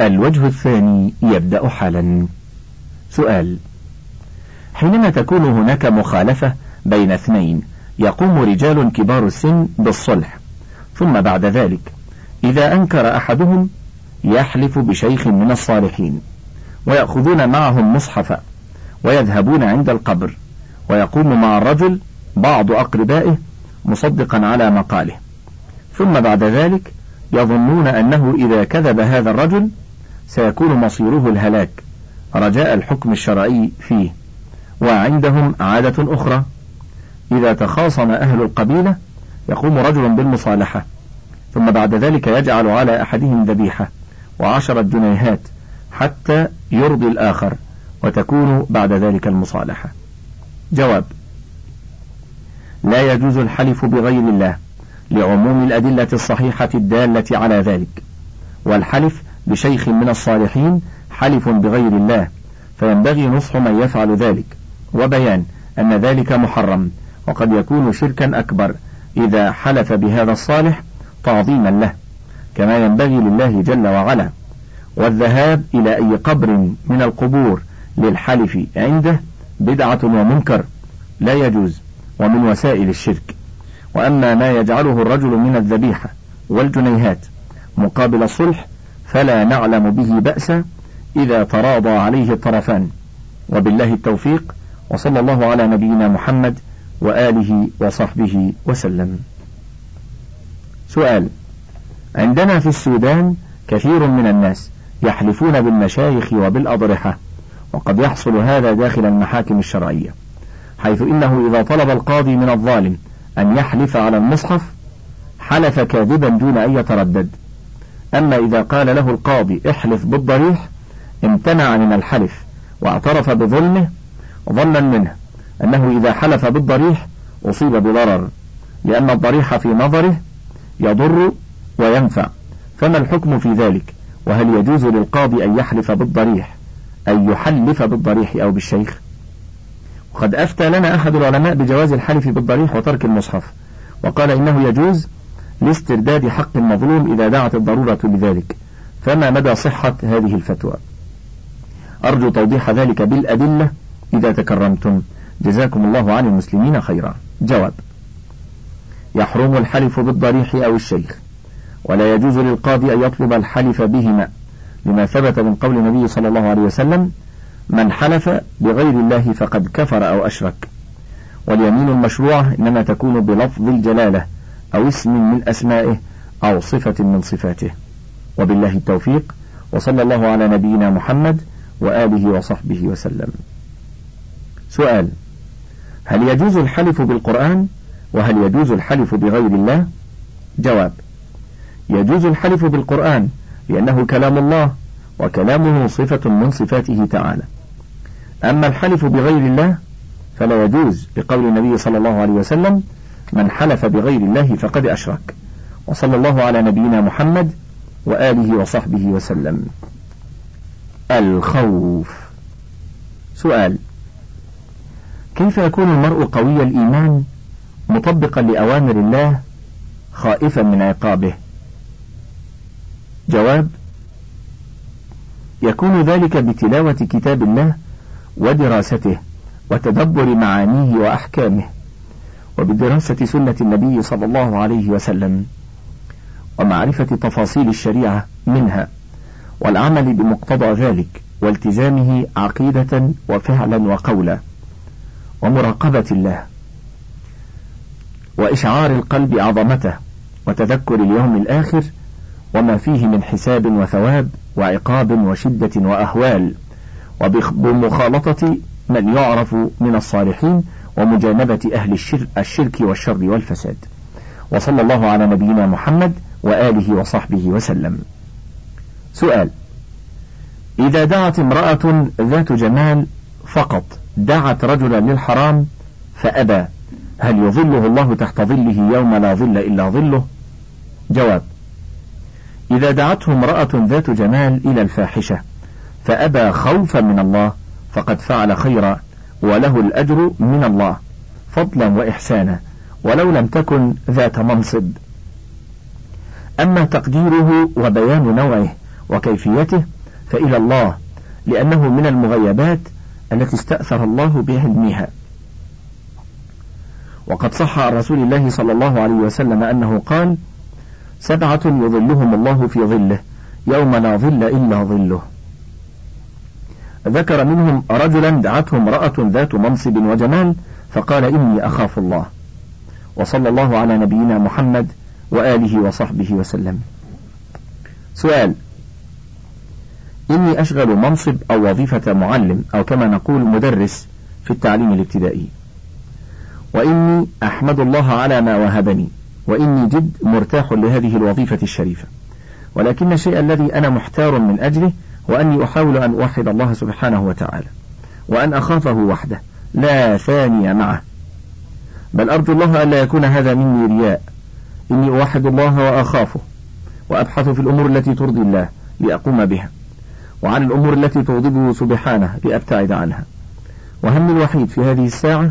الوجه الثاني يبدأ حالا. سؤال. حينما تكون هناك مخالفة بين اثنين يقوم رجال كبار السن بالصلح. ثم بعد ذلك إذا أنكر أحدهم يحلف بشيخ من الصالحين ويأخذون معهم مصحفا ويذهبون عند القبر ويقوم مع الرجل بعض أقربائه مصدقا على مقاله. ثم بعد ذلك يظنون أنه إذا كذب هذا الرجل سيكون مصيره الهلاك. رجاء الحكم الشرعي فيه. وعندهم عادة أخرى. إذا تخاصم أهل القبيلة يقوم رجل بالمصالحة. ثم بعد ذلك يجعل على أحدهم ذبيحة وعشرة جنيهات حتى يرضي الآخر وتكون بعد ذلك المصالحة. جواب لا يجوز الحلف بغير الله لعموم الأدلة الصحيحة الدالة على ذلك. والحلف بشيخ من الصالحين حلف بغير الله فينبغي نصح من يفعل ذلك. وبيان أن ذلك محرم وقد يكون شركا أكبر إذا حلف بهذا الصالح تعظيما له كما ينبغي لله جل وعلا. والذهاب إلى أي قبر من القبور للحلف عنده بدعة ومنكر لا يجوز ومن وسائل الشرك. وأما ما يجعله الرجل من الذبيحة والجنيهات مقابل الصلح فلا نعلم به بأسا إذا تراضى عليه الطرفان. وبالله التوفيق وصلى الله على نبينا محمد وآله وصحبه وسلم. سؤال عندنا في السودان كثير من الناس يحلفون بالمشايخ وبالأضرحة وقد يحصل هذا داخل المحاكم الشرعية حيث إنه إذا طلب القاضي من الظالم أن يحلف على المصحف حلف كاذبا دون أن يتردد. أما إذا قال له القاضي احلف بالضريح امتنع من الحلف واعترف بظلمه ظنا منه أنه إذا حلف بالضريح أصيب بضرر لأن الضريح في نظره يضر وينفع. فما الحكم في ذلك؟ وهل يجوز للقاضي أن يحلف بالضريح أن يحلف بالضريح أو بالشيخ؟ وقد أفتى لنا أحد العلماء بجواز الحلف بالضريح وترك المصحف وقال إنه يجوز لاسترداد حق المظلوم إذا دعت الضرورة لذلك فما مدى صحة هذه الفتوى؟ أرجو توضيح ذلك بالأدلة إذا تكرمتم. جزاكم الله عن المسلمين خيرا. جواب يحرم الحلف بالضريح أو الشيخ ولا يجوز للقاضي أن يطلب الحلف بهما لما ثبت من قول النبي صلى الله عليه وسلم من حلف بغير الله فقد كفر أو أشرك واليمين المشروعة إنما تكون بلفظ الجلالة. أو اسم من أسمائه أو صفة من صفاته. وبالله التوفيق وصلى الله على نبينا محمد وآله وصحبه وسلم. سؤال هل يجوز الحلف بالقرآن؟ وهل يجوز الحلف بغير الله؟ جواب يجوز الحلف بالقرآن لأنه كلام الله وكلامه صفة من صفاته تعالى. أما الحلف بغير الله فلا يجوز بقول النبي صلى الله عليه وسلم من حلف بغير الله فقد أشرك. وصلى الله على نبينا محمد وآله وصحبه وسلم. الخوف. سؤال. كيف يكون المرء قوي الإيمان مطبقا لأوامر الله خائفا من عقابه؟ جواب. يكون ذلك بتلاوة كتاب الله ودراسته وتدبر معانيه وأحكامه. وبدراسة سنة النبي صلى الله عليه وسلم ومعرفة تفاصيل الشريعة منها والعمل بمقتضى ذلك والتزامه عقيدة وفعلا وقولا ومراقبة الله وإشعار القلب عظمته وتذكر اليوم الآخر وما فيه من حساب وثواب وعقاب وشدة وأهوال وبمخالطة من يعرف من الصالحين ومجانبة أهل الشرك, والشر والفساد. وصلى الله على نبينا محمد وآله وصحبه وسلم. سؤال إذا دعت امرأة ذات جمال فقط دعت رجلا للحرام فأبى هل يظله الله تحت ظله يوم لا ظل إلا ظله؟ جواب إذا دعته امرأة ذات جمال إلى الفاحشة فأبى خوفا من الله فقد فعل خيرا وله الأجر من الله فضلا وإحسانا ولو لم تكن ذات منصب. أما تقديره وبيان نوعه وكيفيته فإلى الله لأنه من المغيبات التي استأثر الله بعلمها. وقد صح عن رسول الله صلى الله عليه وسلم أنه قال سبعة يظلهم الله في ظله يوم لا ظل إلا ظله. ذكر منهم رجلا دعته امرأة ذات منصب وجمال فقال إني أخاف الله. وصلى الله على نبينا محمد وآله وصحبه وسلم. سؤال إني أشغل منصب أو وظيفة معلم أو كما نقول مدرس في التعليم الابتدائي. وإني أحمد الله على ما وهبني وإني جد مرتاح لهذه الوظيفة الشريفة. ولكن الشيء الذي أنا محتار من أجله هو أني أحاول أن أوحد الله سبحانه وتعالى وأن أخافه وحده لا ثاني معه. بل أرجو الله ألا يكون هذا مني رياء. إني أوحد الله وأخافه وأبحث في الأمور التي ترضي الله لأقوم بها وعن الأمور التي تغضبه سبحانه لأبتعد عنها. وهمي الوحيد في هذه الساعة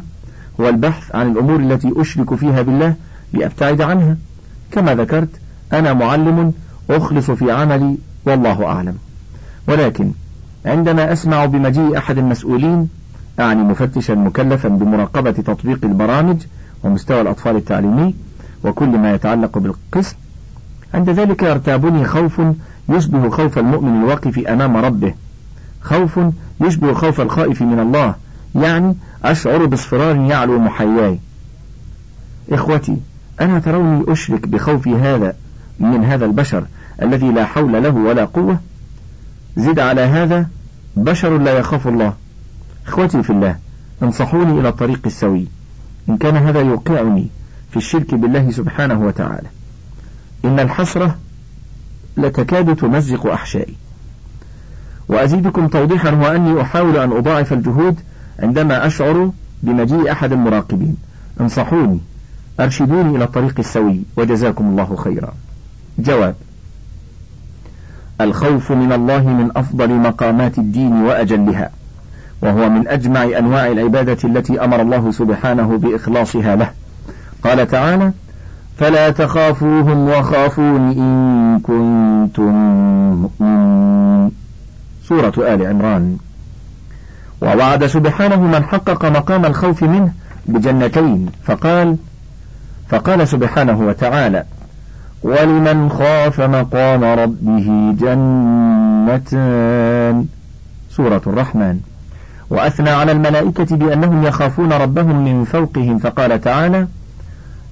هو البحث عن الأمور التي أشرك فيها بالله لأبتعد عنها. كما ذكرت أنا معلم أخلص في عملي والله أعلم. ولكن عندما أسمع بمجيء أحد المسؤولين أعني مفتشا مكلفا بمراقبة تطبيق البرامج ومستوى الأطفال التعليمي وكل ما يتعلق بالقسم عند ذلك يرتابني خوف يشبه خوف المؤمن الواقف أمام ربه. خوف يشبه خوف الخائف من الله يعني أشعر باصفرار يعلو محياي. إخوتي أنا تروني أشرك بخوفي هذا من هذا البشر الذي لا حول له ولا قوة؟ زد على هذا بشر لا يخاف الله. إخوتي في الله أنصحوني إلى الطريق السوي. إن كان هذا يوقعني في الشرك بالله سبحانه وتعالى. إن الحسرة لتكاد تمزق أحشائي. وأزيدكم توضيحا هو أني أحاول أن أضاعف الجهود عندما أشعر بمجيء أحد المراقبين. أنصحوني أرشدوني إلى الطريق السوي وجزاكم الله خيرا. جواب الخوف من الله من أفضل مقامات الدين وأجلها وهو من أجمع أنواع العبادة التي أمر الله سبحانه بإخلاصها له. قال تعالى فلا تخافوهم وخافون إن كنتم مؤمنين. سورة آل عمران. ووعد سبحانه من حقق مقام الخوف منه بجنتين فقال فقال سبحانه وتعالى ولمن خاف مقام ربه جنتان. سورة الرحمن. وأثنى على الملائكة بأنهم يخافون ربهم من فوقهم فقال تعالى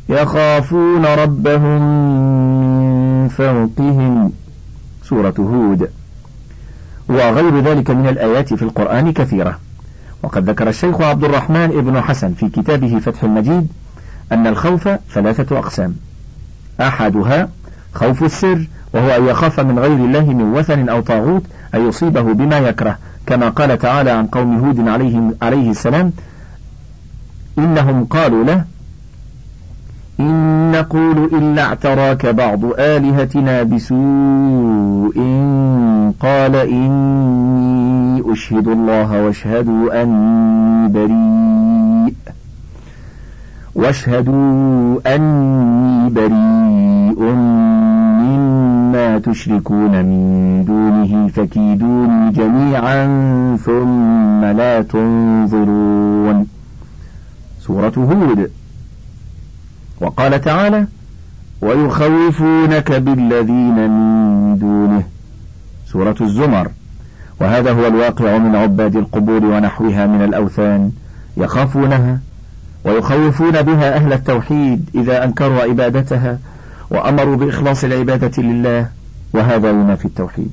يخافون ربهم من فوقهم. سورة هود. وغير ذلك من الآيات في القرآن كثيرة. وقد ذكر الشيخ عبد الرحمن ابن حسن في كتابه فتح المجيد أن الخوف ثلاثة أقسام. أحدها خوف السر وهو أن يخاف من غير الله من وثن أو طاغوت أن يصيبه بما يكره. كما قال تعالى عن قوم هود عليه, عليه السلام إنهم قالوا له إن نقول إلا اعتراك بعض آلهتنا بسوء قال إني أشهد الله واشهدوا أني بريء. واشهدوا أني بريء مما تشركون من دونه فكيدوني جميعا ثم لا تنظرون. سورة هود. وقال تعالى ويخوفونك بالذين من دونه. سورة الزمر. وهذا هو الواقع من عباد القبور ونحوها من الأوثان يخافونها ويخوفون بها أهل التوحيد إذا أنكروا عبادتها وأمروا بإخلاص العبادة لله وهذا ينافي التوحيد.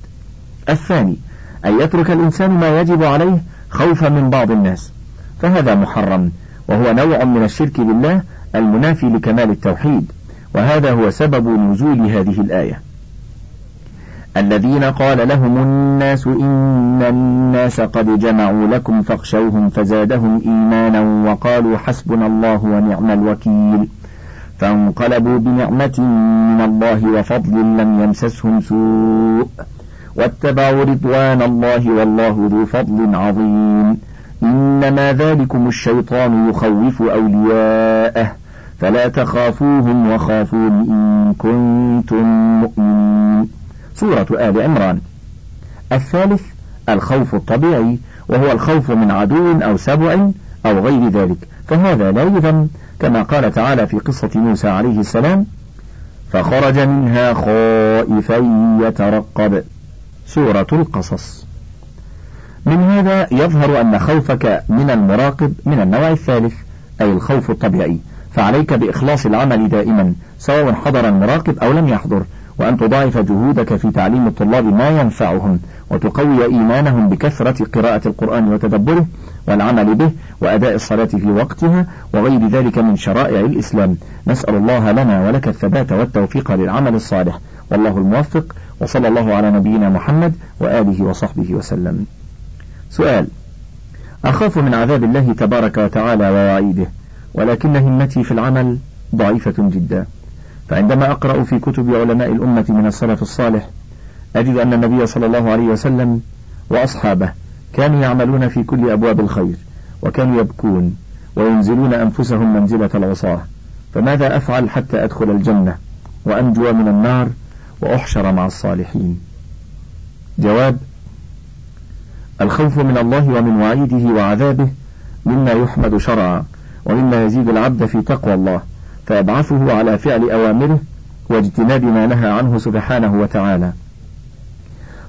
الثاني أن يترك الإنسان ما يجب عليه خوفا من بعض الناس فهذا محرم وهو نوع من الشرك بالله المنافي لكمال التوحيد وهذا هو سبب نزول هذه الآية. الذين قال لهم الناس إن الناس قد جمعوا لكم فاخشوهم فزادهم إيمانا وقالوا حسبنا الله ونعم الوكيل. فانقلبوا بنعمة من الله وفضل لم يمسسهم سوء. واتبعوا رضوان الله والله ذو فضل عظيم. إنما ذلكم الشيطان يخوف أولياءه. فلا تخافوهم وخافون إن كنتم مؤمنين. سورة آل عمران. الثالث الخوف الطبيعي وهو الخوف من عدو أو سبع أو غير ذلك. فهذا لا يذم كما قال تعالى في قصة موسى عليه السلام فخرج منها خائفا يترقب. سورة القصص. من هذا يظهر أن خوفك من المراقب من النوع الثالث أي الخوف الطبيعي. فعليك بإخلاص العمل دائما سواء حضر المراقب أو لم يحضر. وأن تضاعف جهودك في تعليم الطلاب ما ينفعهم وتقوي إيمانهم بكثرة قراءة القرآن وتدبره والعمل به وأداء الصلاة في وقتها وغير ذلك من شرائع الإسلام. نسأل الله لنا ولك الثبات والتوفيق للعمل الصالح. والله الموفق. وصلى الله على نبينا محمد وآله وصحبه وسلم. سؤال. أخاف من عذاب الله تبارك وتعالى ووعيده ولكن همتي في العمل ضعيفة جدا. فعندما أقرأ في كتب علماء الأمة من السلف الصالح أجد أن النبي صلى الله عليه وسلم وأصحابه كانوا يعملون في كل أبواب الخير وكانوا يبكون وينزلون أنفسهم منزلة العصاة. فماذا أفعل حتى أدخل الجنة وأنجو من النار وأحشر مع الصالحين؟ جواب الخوف من الله ومن وعيده وعذابه مما يحمد شرعا ومما يزيد العبد في تقوى الله. فيبعثه على فعل أوامره واجتناب ما نهى عنه سبحانه وتعالى.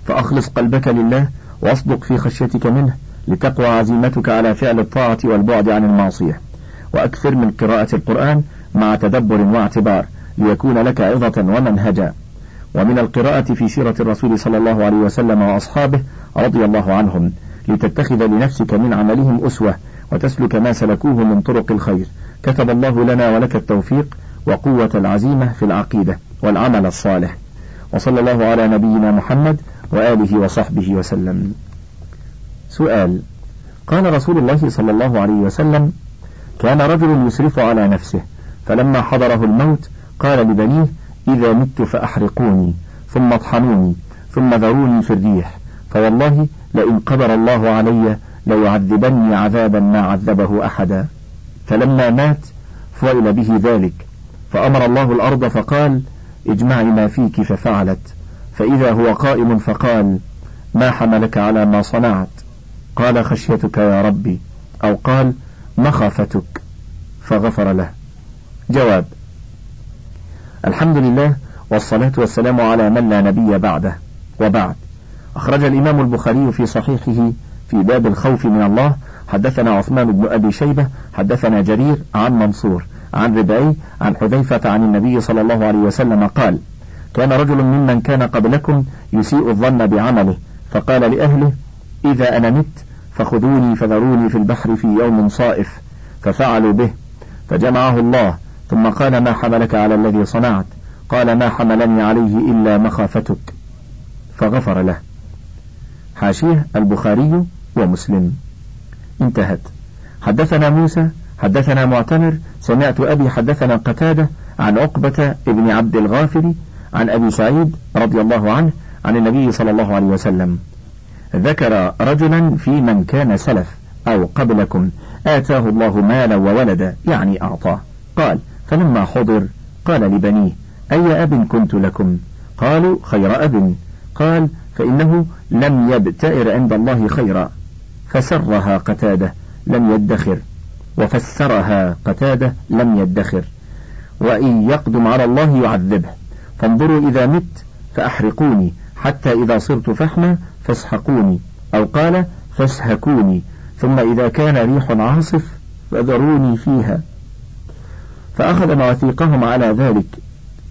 فأخلص قلبك لله وأصدق في خشيتك منه لتقوى عزيمتك على فعل الطاعة والبعد عن المعصية. وأكثر من قراءة القرآن مع تدبر واعتبار ليكون لك عظة ومنهجا. ومن القراءة في سيرة الرسول صلى الله عليه وسلم وأصحابه رضي الله عنهم لتتخذ لنفسك من عملهم أسوة وتسلك ما سلكوه من طرق الخير. كتب الله لنا ولك التوفيق وقوة العزيمة في العقيدة والعمل الصالح. وصلى الله على نبينا محمد وآله وصحبه وسلم. سؤال قال رسول الله صلى الله عليه وسلم كان رجل يسرف على نفسه فلما حضره الموت قال لبنيه إذا مت فأحرقوني ثم اطحنوني ثم ذروني في الريح فوالله لئن قدر الله علي ليعذبني عذابا ما عذبه أحدا. فلما مات فعل به ذلك. فأمر الله الأرض فقال اجمعي ما فيك ففعلت. فإذا هو قائم فقال ما حملك على ما صنعت؟ قال خشيتك يا ربي. أو قال مخافتك. فغفر له. جواب الحمد لله والصلاة والسلام على من لا نبي بعده. وبعد. أخرج الإمام البخاري في صحيحه في باب الخوف من الله. حدثنا عثمان بن أبي شيبة حدثنا جرير عن منصور عن ربعي عن حذيفة عن النبي صلى الله عليه وسلم قال كان رجل ممن كان قبلكم يسيء الظن بعمله فقال لأهله إذا أنا مت فخذوني فذروني في البحر في يوم صائف. ففعلوا به فجمعه الله ثم قال ما حملك على الذي صنعت؟ قال ما حملني عليه إلا مخافتك. فغفر له. حاشية البخاري ومسلم. انتهت. حدثنا موسى حدثنا معتمر سمعت أبي حدثنا قتادة عن عقبة ابن عبد الغافر عن أبي سعيد رضي الله عنه عن النبي صلى الله عليه وسلم. ذكر رجلا في من كان سلف أو قبلكم آتاه الله مالا وولدا يعني أعطاه. قال فلما حضر قال لبنيه أي أب كنت لكم؟ قالوا خير أب. قال فإنه لم يبتئر عند الله خيرا. فسرها قتادة لم يدخر. وفسرها قتادة لم يدخر. وإن يقدم على الله يعذبه. فانظروا إذا مت فأحرقوني. حتى إذا صرت فحما فاسحقوني. أو قال فاسهكوني ثم إذا كان ريح عاصف فذروني فيها. فأخذ مواثيقهم على ذلك.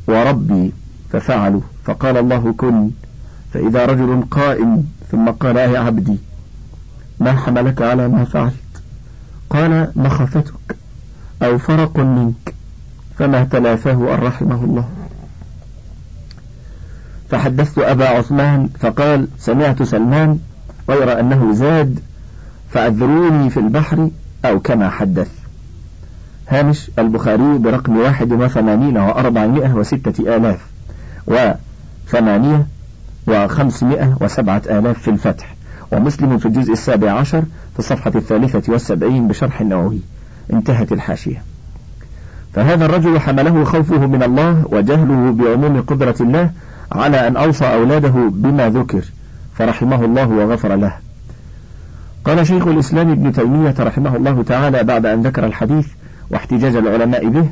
وربي ففعلوا. فقال الله كن. فإذا رجل قائم ثم قال يا عبدي ما حملك على ما فعلت. قال مخافتك أو فرق منك. فما تلافاه أن رحمه الله. فحدثت أبا عثمان فقال سمعت سلمان غير أنه زاد فأذروني في البحر أو كما حدث. هامش البخاري برقم واحد وثمانين وأربعمائة وستة آلاف وثمانية وخمسمائة وسبعة آلاف في الفتح. ومسلم في الجزء السابع عشر في الصفحة الثالثة والسبعين بشرح النووي. انتهت الحاشية. فهذا الرجل حمله خوفه من الله وجهله بعموم قدرة الله على أن أوصى أولاده بما ذكر فرحمه الله وغفر له. قال شيخ الإسلام ابن تيمية رحمه الله تعالى بعد أن ذكر الحديث واحتجاج العلماء به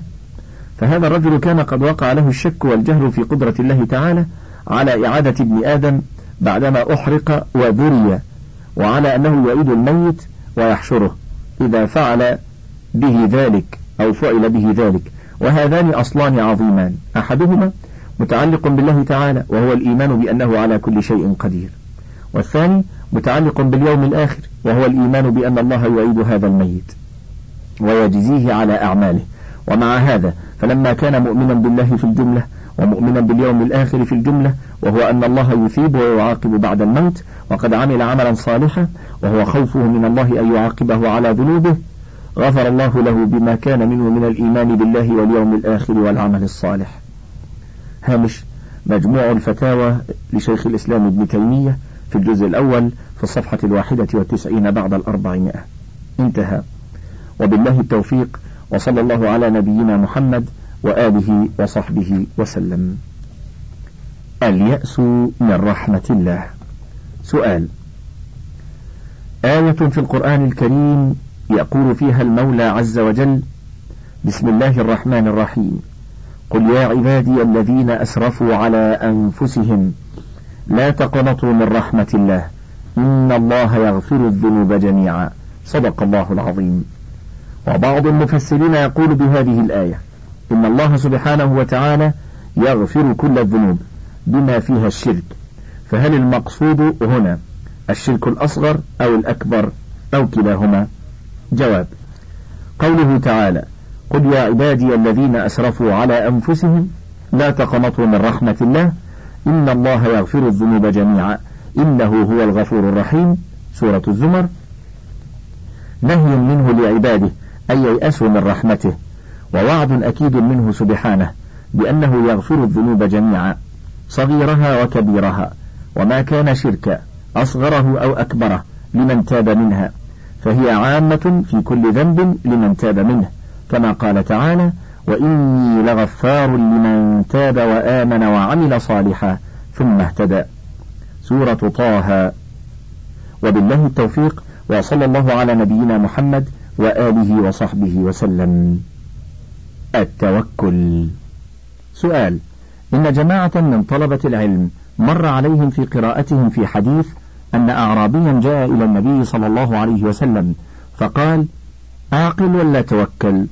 فهذا الرجل كان قد وقع له الشك والجهل في قدرة الله تعالى على إعادة ابن آدم بعدما أحرق وذري وعلى أنه يعيد الميت ويحشره إذا فعل به ذلك أو فعل به ذلك. وهذان أصلان عظيمان. أحدهما متعلق بالله تعالى وهو الإيمان بأنه على كل شيء قدير. والثاني متعلق باليوم الآخر وهو الإيمان بأن الله يعيد هذا الميت ويجزيه على أعماله. ومع هذا فلما كان مؤمنا بالله في الجملة ومؤمنا باليوم الآخر في الجملة وهو أن الله يثيب ويعاقب بعد الموت وقد عمل عملا صالحا وهو خوفه من الله أن يعاقبه على ذنوبه. غفر الله له بما كان منه من الإيمان بالله واليوم الآخر والعمل الصالح. هامش مجموع الفتاوى لشيخ الإسلام ابن تيمية في الجزء الأول في الصفحة الواحدة والتسعين بعد الأربعمائة. انتهى. وبالله التوفيق وصلى الله على نبينا محمد وآله وصحبه وسلم. اليأس من رحمة الله. سؤال آية في القرآن الكريم يقول فيها المولى عز وجل بسم الله الرحمن الرحيم. قل يا عبادي الذين أسرفوا على أنفسهم لا تقنطوا من رحمة الله. إن الله يغفر الذنوب جميعا. صدق الله العظيم. وبعض المفسرين يقول بهذه الآية إن الله سبحانه وتعالى يغفر كل الذنوب بما فيها الشرك. فهل المقصود هنا الشرك الأصغر أو الأكبر أو كلاهما؟ جواب قوله تعالى قل يا عبادي الذين أسرفوا على أنفسهم لا تقنطوا من رحمة الله إن الله يغفر الذنوب جميعا. إنه هو الغفور الرحيم. سورة الزمر. نهي منه لعباده أن ييأسوا من رحمته. ووعد أكيد منه سبحانه بأنه يغفر الذنوب جميعا صغيرها وكبيرها وما كان شركا أصغره أو أكبره لمن تاب منها فهي عامة في كل ذنب لمن تاب منه كما قال تعالى وإني لغفار لمن تاب وآمن وعمل صالحا ثم اهتدى. سورة طه. وبالله التوفيق وصلى الله على نبينا محمد وآله وصحبه وسلم. التوكل. سؤال إن جماعة من طلبة العلم مر عليهم في قراءتهم في حديث أن أعرابيا جاء إلى النبي صلى الله عليه وسلم فقال أعقل ولا توكل؟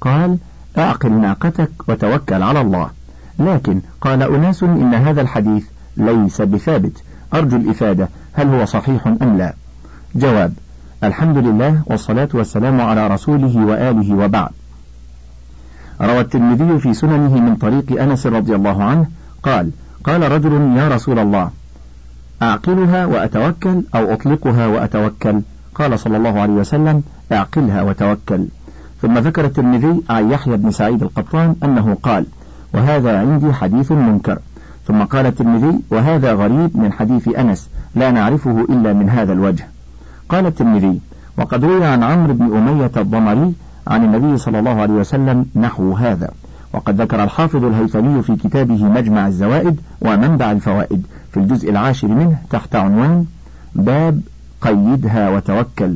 قال أعقل ناقتك وتوكل على الله. لكن قال أناس إن هذا الحديث ليس بثابت. أرجو الإفادة هل هو صحيح أم لا؟ جواب الحمد لله والصلاة والسلام على رسوله وآله وبعد. روى الترمذي في سننه من طريق أنس رضي الله عنه قال قال رجل يا رسول الله أعقلها وأتوكل أو أطلقها وأتوكل؟ قال صلى الله عليه وسلم أعقلها وتوكل. ثم ذكر الترمذي عن يحيى بن سعيد القطان أنه قال وهذا عندي حديث منكر. ثم قال الترمذي وهذا غريب من حديث أنس لا نعرفه إلا من هذا الوجه. قال الترمذي وقد روي عن عمرو بن أمية الضمري عن النبي صلى الله عليه وسلم نحو هذا. وقد ذكر الحافظ الهيثمي في كتابه مجمع الزوائد ومنبع الفوائد في الجزء العاشر منه تحت عنوان باب قيدها وتوكل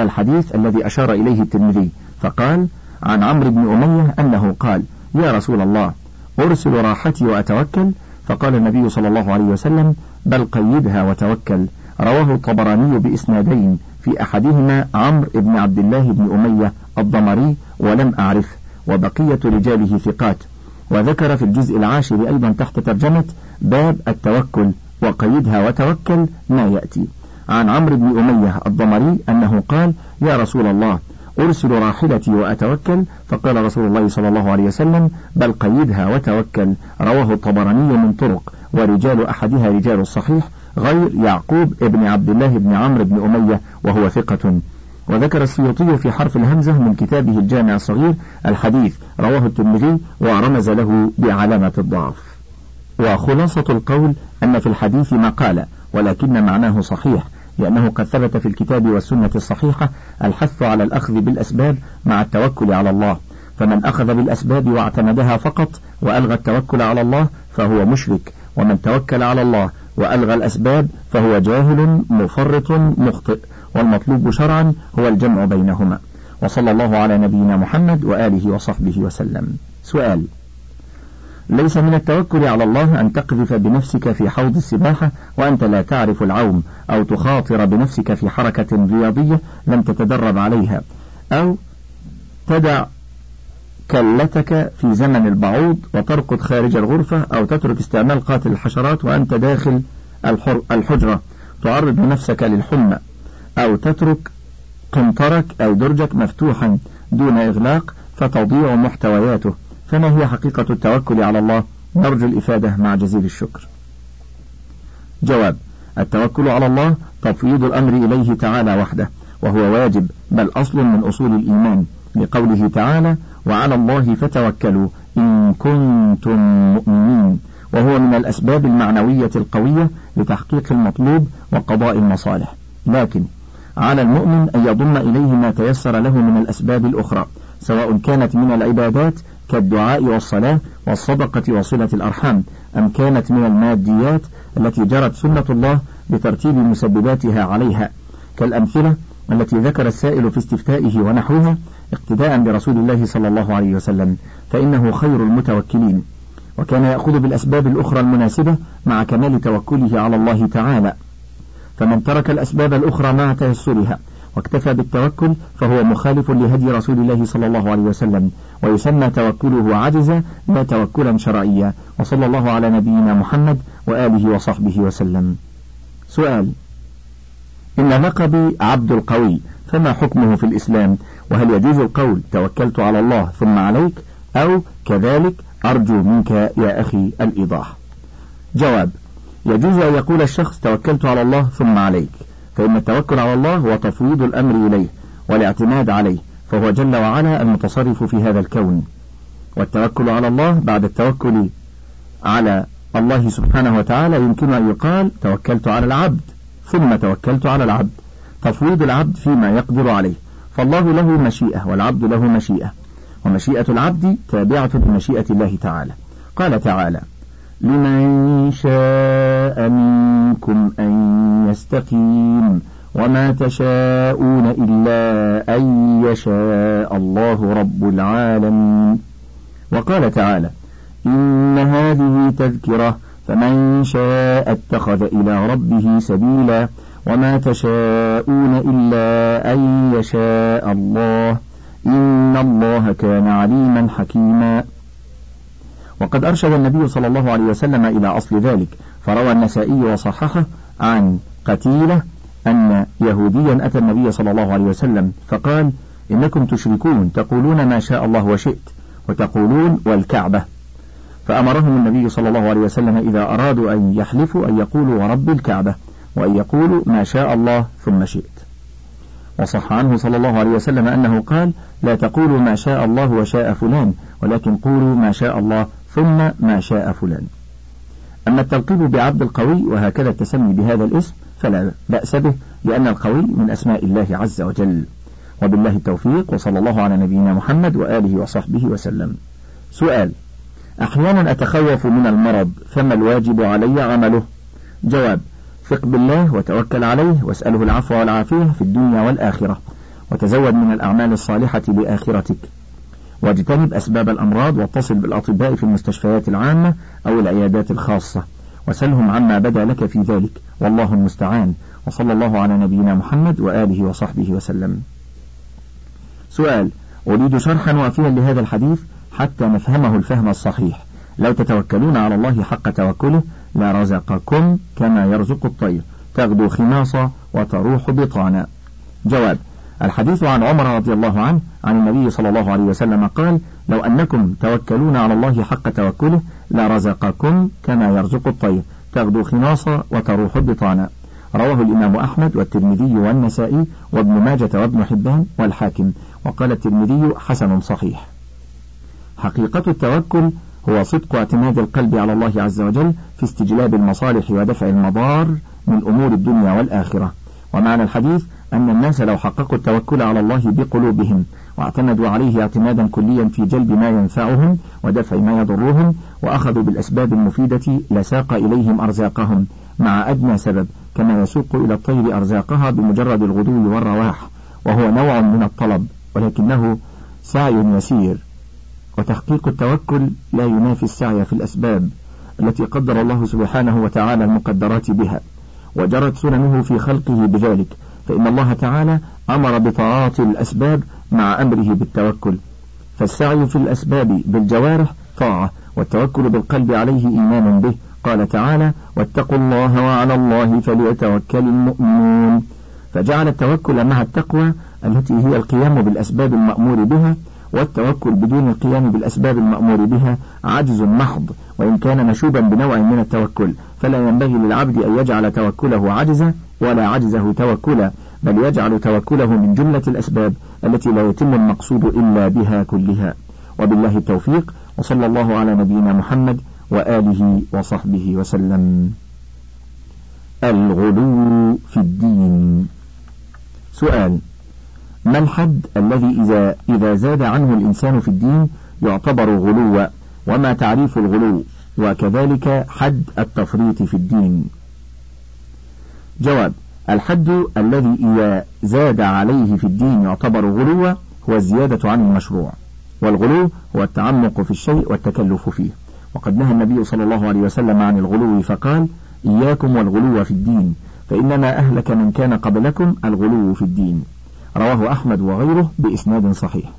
الحديث الذي أشار إليه الترمذي فقال عن عمرو بن أمية أنه قال يا رسول الله أرسل راحتي وأتوكل؟ فقال النبي صلى الله عليه وسلم بل قيدها وتوكل. رواه الطبراني بإسنادين في أحدهما عمرو بن عبد الله بن أمية الضمري ولم أعرفه وبقية رجاله ثقات. وذكر في الجزء العاشر أيضا تحت ترجمة باب التوكل وقيدها وتوكل ما يأتي. عن عمرو بن أمية الضمري أنه قال يا رسول الله أرسل راحلتي وأتوكل. فقال رسول الله صلى الله عليه وسلم بل قيدها وتوكل. رواه الطبراني من طرق ورجال أحدها رجال الصحيح غير يعقوب ابن عبد الله بن عمرو بن أمية وهو ثقة. وذكر السيوطي في حرف الهمزة من كتابه الجامع الصغير الحديث رواه الترمذي ورمز له بعلامة الضعف. وخلاصة القول أن في الحديث مقالة ولكن معناه صحيح لأنه قد ثبت في الكتاب والسنة الصحيحة الحث على الأخذ بالأسباب مع التوكل على الله. فمن أخذ بالأسباب واعتمدها فقط وألغى التوكل على الله فهو مشرك ومن توكل على الله وألغى الأسباب فهو جاهل مفرط مخطئ. والمطلوب شرعا هو الجمع بينهما. وصلى الله على نبينا محمد وآله وصحبه وسلم. سؤال ليس من التوكل على الله أن تقذف بنفسك في حوض السباحة وأنت لا تعرف العوم أو تخاطر بنفسك في حركة رياضية لم تتدرب عليها أو تدع كلتك في زمن البعوض وترقد خارج الغرفة أو تترك استعمال قاتل الحشرات وأنت داخل الحجرة. تعرض نفسك للحمى. أو تترك قنطرك أو درجك مفتوحا دون إغلاق فتضيع محتوياته. فما هي حقيقة التوكل على الله؟ نرجو الإفادة مع جزيل الشكر. جواب التوكل على الله تفويض الأمر إليه تعالى وحده وهو واجب بل أصل من أصول الإيمان لقوله تعالى وعلى الله فتوكلوا إن كنتم مؤمنين وهو من الأسباب المعنوية القوية لتحقيق المطلوب وقضاء المصالح. لكن على المؤمن أن يضم إليه ما تيسر له من الأسباب الأخرى سواء كانت من العبادات كالدعاء والصلاة والصدقة وصلة الأرحام أم كانت من الماديات التي جرت سنة الله بترتيب مسبباتها عليها. كالأمثلة التي ذكر السائل في استفتائه ونحوها اقتداء برسول الله صلى الله عليه وسلم فإنه خير المتوكلين. وكان يأخذ بالأسباب الأخرى المناسبة مع كمال توكله على الله تعالى. فمن ترك الأسباب الأخرى مع تيسرها واكتفى بالتوكل فهو مخالف لهدي رسول الله صلى الله عليه وسلم ويسمى توكله عجزا لا توكلا شرعيا. وصلى الله على نبينا محمد وآله وصحبه وسلم. سؤال إن لقبي عبد القوي فما حكمه في الإسلام؟ وهل يجوز القول توكلت على الله ثم عليك؟ أو كذلك أرجو منك يا أخي الإيضاح. جواب يجوز أن يقول الشخص توكلت على الله ثم عليك فإن التوكل على الله هو تفويض الأمر إليه والاعتماد عليه فهو جل وعلا المتصرف في هذا الكون. والتوكل على الله بعد التوكل على الله سبحانه وتعالى يمكن أن يقال توكلت على العبد ثم توكلت على العبد. تفويض العبد فيما يقدر عليه. فالله له مشيئة والعبد له مشيئة ومشيئة العبد تابعة لمشيئة الله تعالى. قال تعالى لمن شاء منكم أن يستقيم وما تشاءون إلا أن يشاء الله رب العالمين. وقال تعالى إن هذه تذكرة فمن شاء اتخذ إلى ربه سبيلا وما تشاءون إلا أن يشاء الله. إن الله كان عليما حكيما. وقد أرشد النبي صلى الله عليه وسلم إلى أصل ذلك فروى النسائي وصححه عن قتيلة أن يهوديا أتى النبي صلى الله عليه وسلم فقال إنكم تشركون تقولون ما شاء الله وشئت وتقولون والكعبة. فأمرهم النبي صلى الله عليه وسلم إذا أرادوا أن يحلفوا أن يقولوا ورب الكعبة وأن يقولوا ما شاء الله ثم شئت. وصح عنه صلى الله عليه وسلم أنه قال لا تقولوا ما شاء الله وشاء فلان ولكن قولوا ما شاء الله ثم ما شاء فلان. أما التلقيب بعبد القوي وهكذا التسمي بهذا الاسم فلا بأس به لأن القوي من أسماء الله عز وجل. وبالله التوفيق وصلى الله على نبينا محمد وآله وصحبه وسلم. سؤال أحيانا أتخوف من المرض فما الواجب علي عمله؟ جواب ثق بالله وتوكل عليه واسأله العفو والعافية في الدنيا والآخرة. وتزود من الأعمال الصالحة لآخرتك. واجتنب أسباب الأمراض واتصل بالأطباء في المستشفيات العامة أو العيادات الخاصة. وسلهم عما بدا لك في ذلك. والله المستعان. وصلى الله على نبينا محمد وآله وصحبه وسلم. سؤال أريد شرحا وافيا لهذا الحديث حتى نفهمه الفهم الصحيح. لو تتوكلون على الله حق توكله لرزقكم كما يرزق الطير. تغدو خماصا وتروح بطانا جواب الحديث عن عمر رضي الله عنه عن النبي صلى الله عليه وسلم قال لو أنكم توكلون على الله حق توكله لرزقكم كما يرزق الطير. تغدو خماصا وتروح بطانا رواه الإمام أحمد والترمذي والنسائي وابن ماجة وابن حبان والحاكم. وقال الترمذي حسن صحيح. حقيقة التوكل هو صدق اعتماد القلب على الله عز وجل في استجلاب المصالح ودفع المضار من أمور الدنيا والآخرة. ومعنى الحديث أن الناس لو حققوا التوكل على الله بقلوبهم واعتمدوا عليه اعتمادا كليا في جلب ما ينفعهم ودفع ما يضرهم وأخذوا بالأسباب المفيدة لساق إليهم أرزاقهم مع أدنى سبب كما يسوق إلى الطير أرزاقها بمجرد الغدو والرواح وهو نوع من الطلب ولكنه سعي يسير. وتحقيق التوكل لا ينافي السعي في الأسباب التي قدر الله سبحانه وتعالى المقدرات بها. وجرت سننه في خلقه بذلك فإن الله تعالى أمر بطاعات الأسباب مع أمره بالتوكل. فالسعي في الأسباب بالجوارح طاعة والتوكل بالقلب عليه إيمان به. قال تعالى واتقوا الله وعلى الله فليتوكل المؤمنون. فجعل التوكل مع التقوى التي هي القيام بالأسباب المأمور بها والتوكل بدون القيام بالأسباب المأمور بها عجز محض. وإن كان مشوبا بنوع من التوكل فلا ينبغي للعبد أن يجعل توكله عجزا ولا عجزه توكلا. بل يجعل توكله من جملة الأسباب التي لا يتم المقصود إلا بها كلها. وبالله التوفيق وصلى الله على نبينا محمد وآله وصحبه وسلم. الغلو في الدين. سؤال ما الحد الذي إذا إذا زاد عنه الإنسان في الدين يعتبر غلوا؟ وما تعريف الغلو؟ وكذلك حد التفريط في الدين. جواب الحد الذي إذا زاد عليه في الدين يعتبر غلوا هو الزيادة عن المشروع والغلو هو التعمق في الشيء والتكلف فيه. وقد نهى النبي صلى الله عليه وسلم عن الغلو فقال إياكم والغلو في الدين فإنما أهلك من كان قبلكم الغلو في الدين. رواه أحمد وغيره بإسناد صحيح.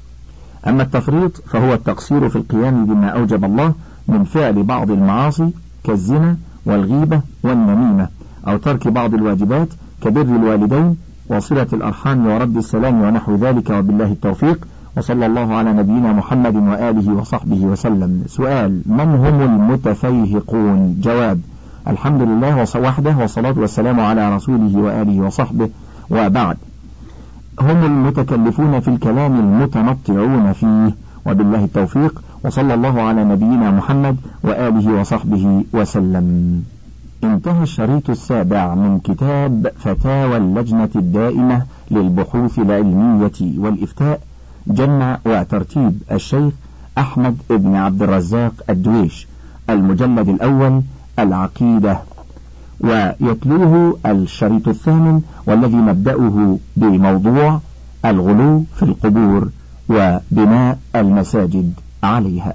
أما التفريط فهو التقصير في القيام بما أوجب الله من فعل بعض المعاصي كالزنا والغيبة والنميمة. أو ترك بعض الواجبات كبر الوالدين وصلة الأرحام ورد السلام ونحو ذلك وبالله التوفيق. وصلى الله على نبينا محمد وآله وصحبه وسلم. سؤال من هم المتفيهقون؟ جواب الحمد لله وحده والصلاة والسلام على رسوله وآله وصحبه. وبعد هم المتكلفون في الكلام المتنطعون فيه. وبالله التوفيق. وصلى الله على نبينا محمد وآله وصحبه وسلم. انتهى الشريط السابع من كتاب فتاوى اللجنة الدائمة للبحوث العلمية والإفتاء جمع وترتيب الشيخ أحمد بن عبد الرزاق الدويش المجلد الأول العقيدة. ويتلوه الشريط الثامن والذي مبدأه بموضوع الغلو في القبور وبناء المساجد عليها.